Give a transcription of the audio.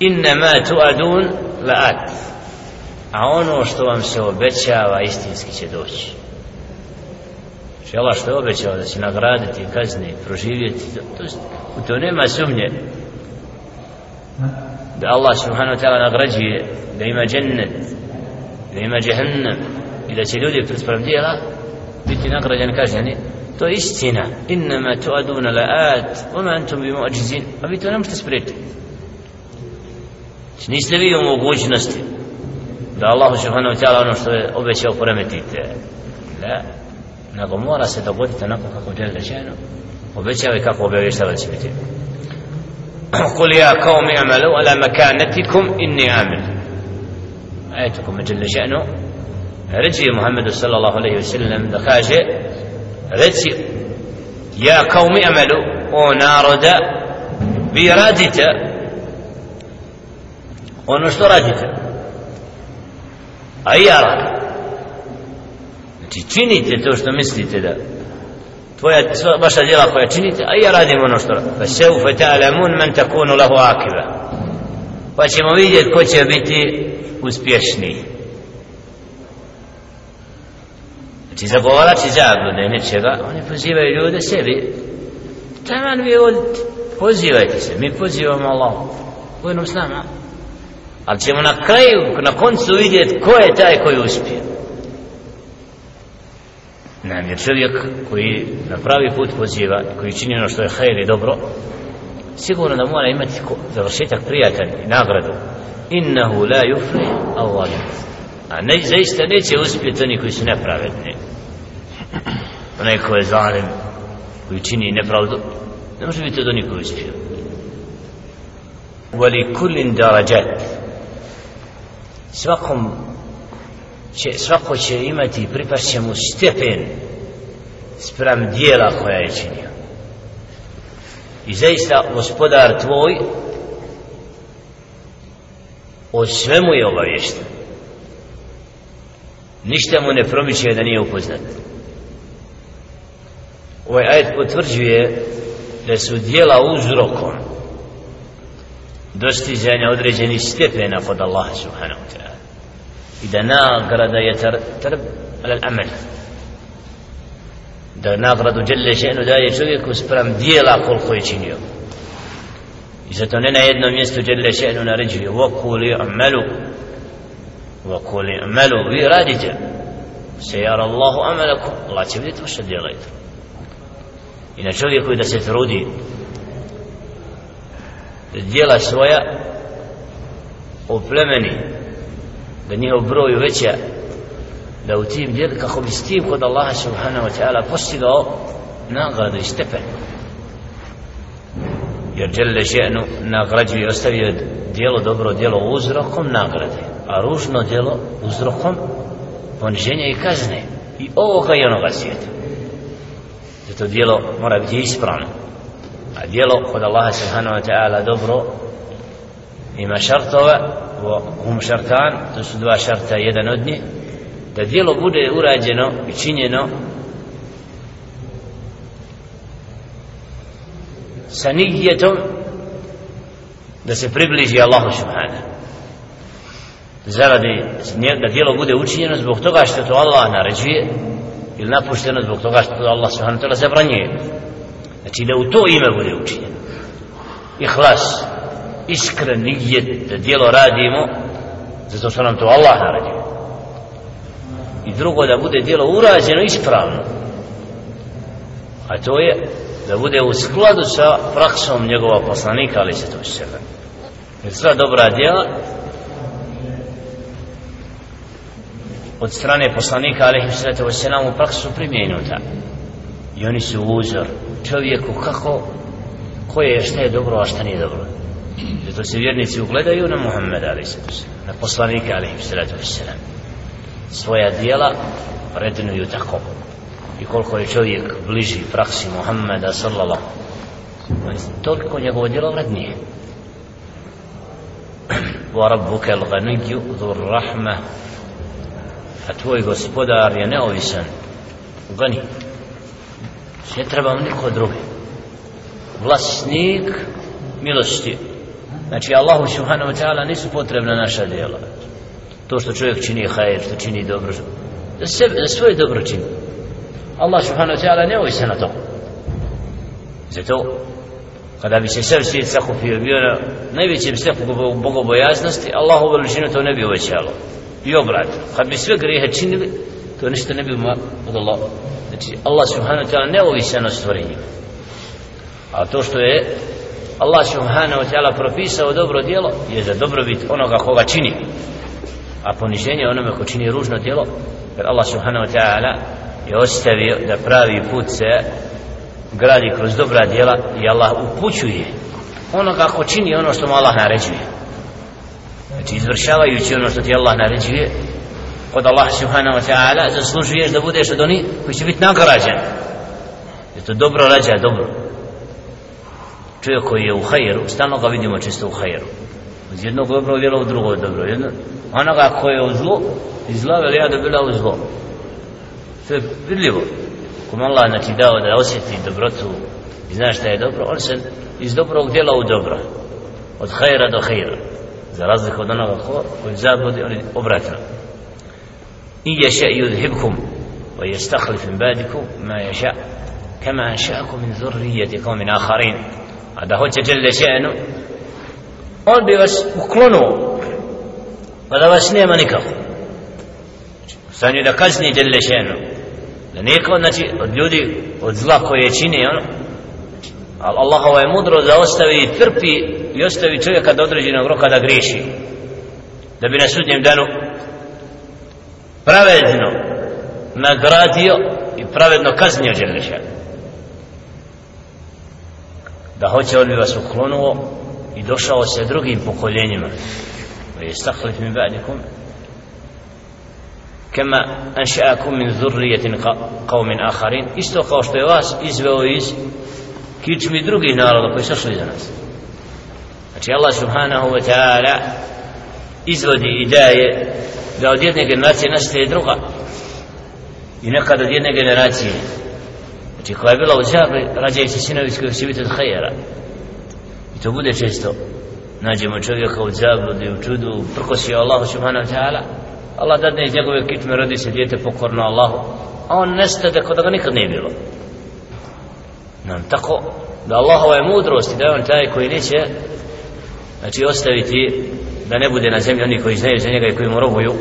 innama tuadun la'at a ono što vam se obećava istinski će doći. Znači Allah što je obećao da će nagraditi, kazni, proživjeti, to, to, u to nema sumnje da Allah subhanahu wa ta'ala nagrađuje da ima džennet, da ima džehennem i da će ljudi pred dijela biti nagrađeni kažnjeni. To je istina. Innama tuaduna la'at. Oma antum bi mu'ađizin a vi to ne možete spriječiti. znači niste vi u mogućnosti da Allah subhanahu wa ta'ala ono što je obećao poremetite la nego mora se dogoditi onako kako je rečeno obećava i kako obavještava da će biti قل يا قوم اعملوا على مكانتكم إني عامل آيتكم جل شأنه رجي محمد صلى الله عليه وسلم دخاجة رجي يا قوم اعملوا ونارد بإرادته ونشتو radite Ono a i ja radim. Znači činite to što mislite da tvoja, sva, vaša djela koja činite, a ja radim ono što fa seufe ta'lamun man takunu lahu akiba. Pa ćemo vidjeti ko će biti uspješniji. Znači zagovarači zablude nečega oni pozivaju ljude sebi. Taman vi odite pozivajte se, mi pozivamo Allah vojnom s nama ali ćemo na kraju, na koncu vidjeti ko je taj koji uspije Nam je čovjek koji na pravi put poziva, koji čini ono što je hajr i dobro, sigurno da mora imati završetak prijatan i nagradu. Innahu la yufli Allah. A ne, zaista neće uspjeti oni koji su nepravedni. Onaj ko je zalim, koji čini nepravdu, ne može biti od onih koji uspio Vali kullin darajat. Svakom će, svako će imati pripašće mu stepen sprem dijela koja je činio. I zaista gospodar tvoj o svemu je obavješten ništa mu ne promiče da nije upoznat. Ovaj ajet potvrđuje da su dijela uzrokom dostizanja određenih stepena kod Allaha subhanahu wa ta'ala. I da nagrada je trb ala amel da nagradu djelje ženu daje čovjeku sprem dijela koliko je činio. I zato ne na jednom mjestu djelje ženu naređuje vokuli amelu vokuli amalu vi radite. Se jara Allahu amelakum Allah će vidjeti vaše dijela i na čovjeku da se trudi djela dijela svoja oplemeni da njihov broj uveća da u tim djel kako bi s tim kod Allaha subhanahu wa ta'ala postigao nagradu i stepen. Jer djelle ženu nagrađuje i ostavio djelo dobro djelo uzrokom nagrade a ružno djelo uzrokom poniženja i kazne i ovoga i onoga svijeta. Zato djelo mora biti ispravno a djelo kod Allaha subhanahu wa ta'ala dobro. Ima šartova hum šartan to su dva šarta jedan od njih. Da djelo bude urađeno i činjeno sa nijetom da se približi Allahu subhanahu. Zaradi da djelo bude učinjeno zbog toga što to Allah naređuje ili napušteno zbog toga što to Allah subhanahu ta'ala zabranjuje znači da u to ime bude učinjeno. Ihlas iskren nigdje da dijelo radimo zato što nam to Allah naredio. I drugo da bude dijelo urađeno ispravno. A to je da bude u skladu sa praksom njegova poslanika ali se to sebe jer sva dobra dijela od strane poslanika ali se to u praksu primjenuta i oni su uzor čovjeku kako koje je šta je dobro a šta nije dobro Zato se vjernici ugledaju na Muhammed a.s. na poslanike a.s. svoja dijela vrednuju tako i koliko je čovjek bliži praksi Muhammeda sallallahu toliko njegovo djelo vrednije wa rabbuka al-ghaniyyu dhur-rahmah. a tvoj gospodar je neovisan gani ne treba niko drugi vlasnik milosti. Znači Allahu subhanahu wa ta'ala nisu potrebna naša djela. To što čovjek čini hajr što čini dobro za, sebe, za svoje dobro čini. Allah subhanahu wa ta'ala ne ovi se na to. Zato kada bi se sve svijet sakupio bio na najvećem stepku bogobojaznosti Allahu veličinu to ne bi uvećalo. I obratno. kad bi sve grijehe činili to ništa ne bi od Allah znači Allah subhanahu wa ta'ala neovisan ovi se a to što je Allah subhanahu wa ta'ala propisao dobro djelo je za dobrobit onoga koga čini. A poniženje onome ko čini ružno djelo. Jer Allah subhanahu wa ta'ala je ostavio da pravi put se gradi kroz dobra djela i Allah upućuje onoga ko čini ono što mu Allah naređuje. Znači izvršavajući ono što ti Allah naređuje kod Allaha subhanahu wa ta'ala zaslužuješ da budeš od onih koji će biti nagrađen je to dobro rađa dobro čovjek koji je u hajeru, stalno ga vidimo čisto u hajeru. Iz jednog dobro djela u drugo dobro. Jedno, onoga koji je u zlo, iz zla veli ja da bila u zlo. To je vidljivo. Kom Allah znači dao da osjeti dobrotu i zna šta je dobro, on se iz dobrog djela u dobro. Od hajera do hajera. Za razliku od onoga ko, koji zabludi, on je obratno. I ješa i udhibkum, wa yastahlif min badikum ma yasha kama ansha'akum min dhurriyyati qaumin akharin a da hoće dželle še'nu on bi vas uklonuo pa da vas nema nikako. Stanju da kazni dželle še'nu. Da niko znači od ljudi od zla koje čini ono. Ali Allahova je mudro da ostavi trpi i ostavi čovjeka do određenog roka da griješi. Da bi na sudnjem danu pravedno nagradio i pravedno kaznio Đelešan da hoće on bi vas uklonuo i došao se drugim pokoljenjima. Wa yastakhlifu mi ba'dikum kama ansha'akum min dhurriyyatin qaumin akharin. Isto kao što je vas izveo iz kičmi drugih naroda koji su šli za nas. Znači Allah subhanahu wa ta'ala izvodi i daje da od jedne generacije nastaje druga. I nekad od jedne generacije. Znači koja je bila u džabri rađaju se sinovi koji će biti od hajera. I to bude često. Nađemo čovjeka u zabludi, u čudu prkosio Allahu subhanahu wa ta'ala. Allah dadne iz njegove kitme rodi se djete pokorno Allahu. A on nestade kod da ga nikad nije bilo. Nam tako da Allahova je mudrost i da je on taj koji neće znači ostaviti da ne bude na zemlji oni koji znaju za njega i koji mu robuju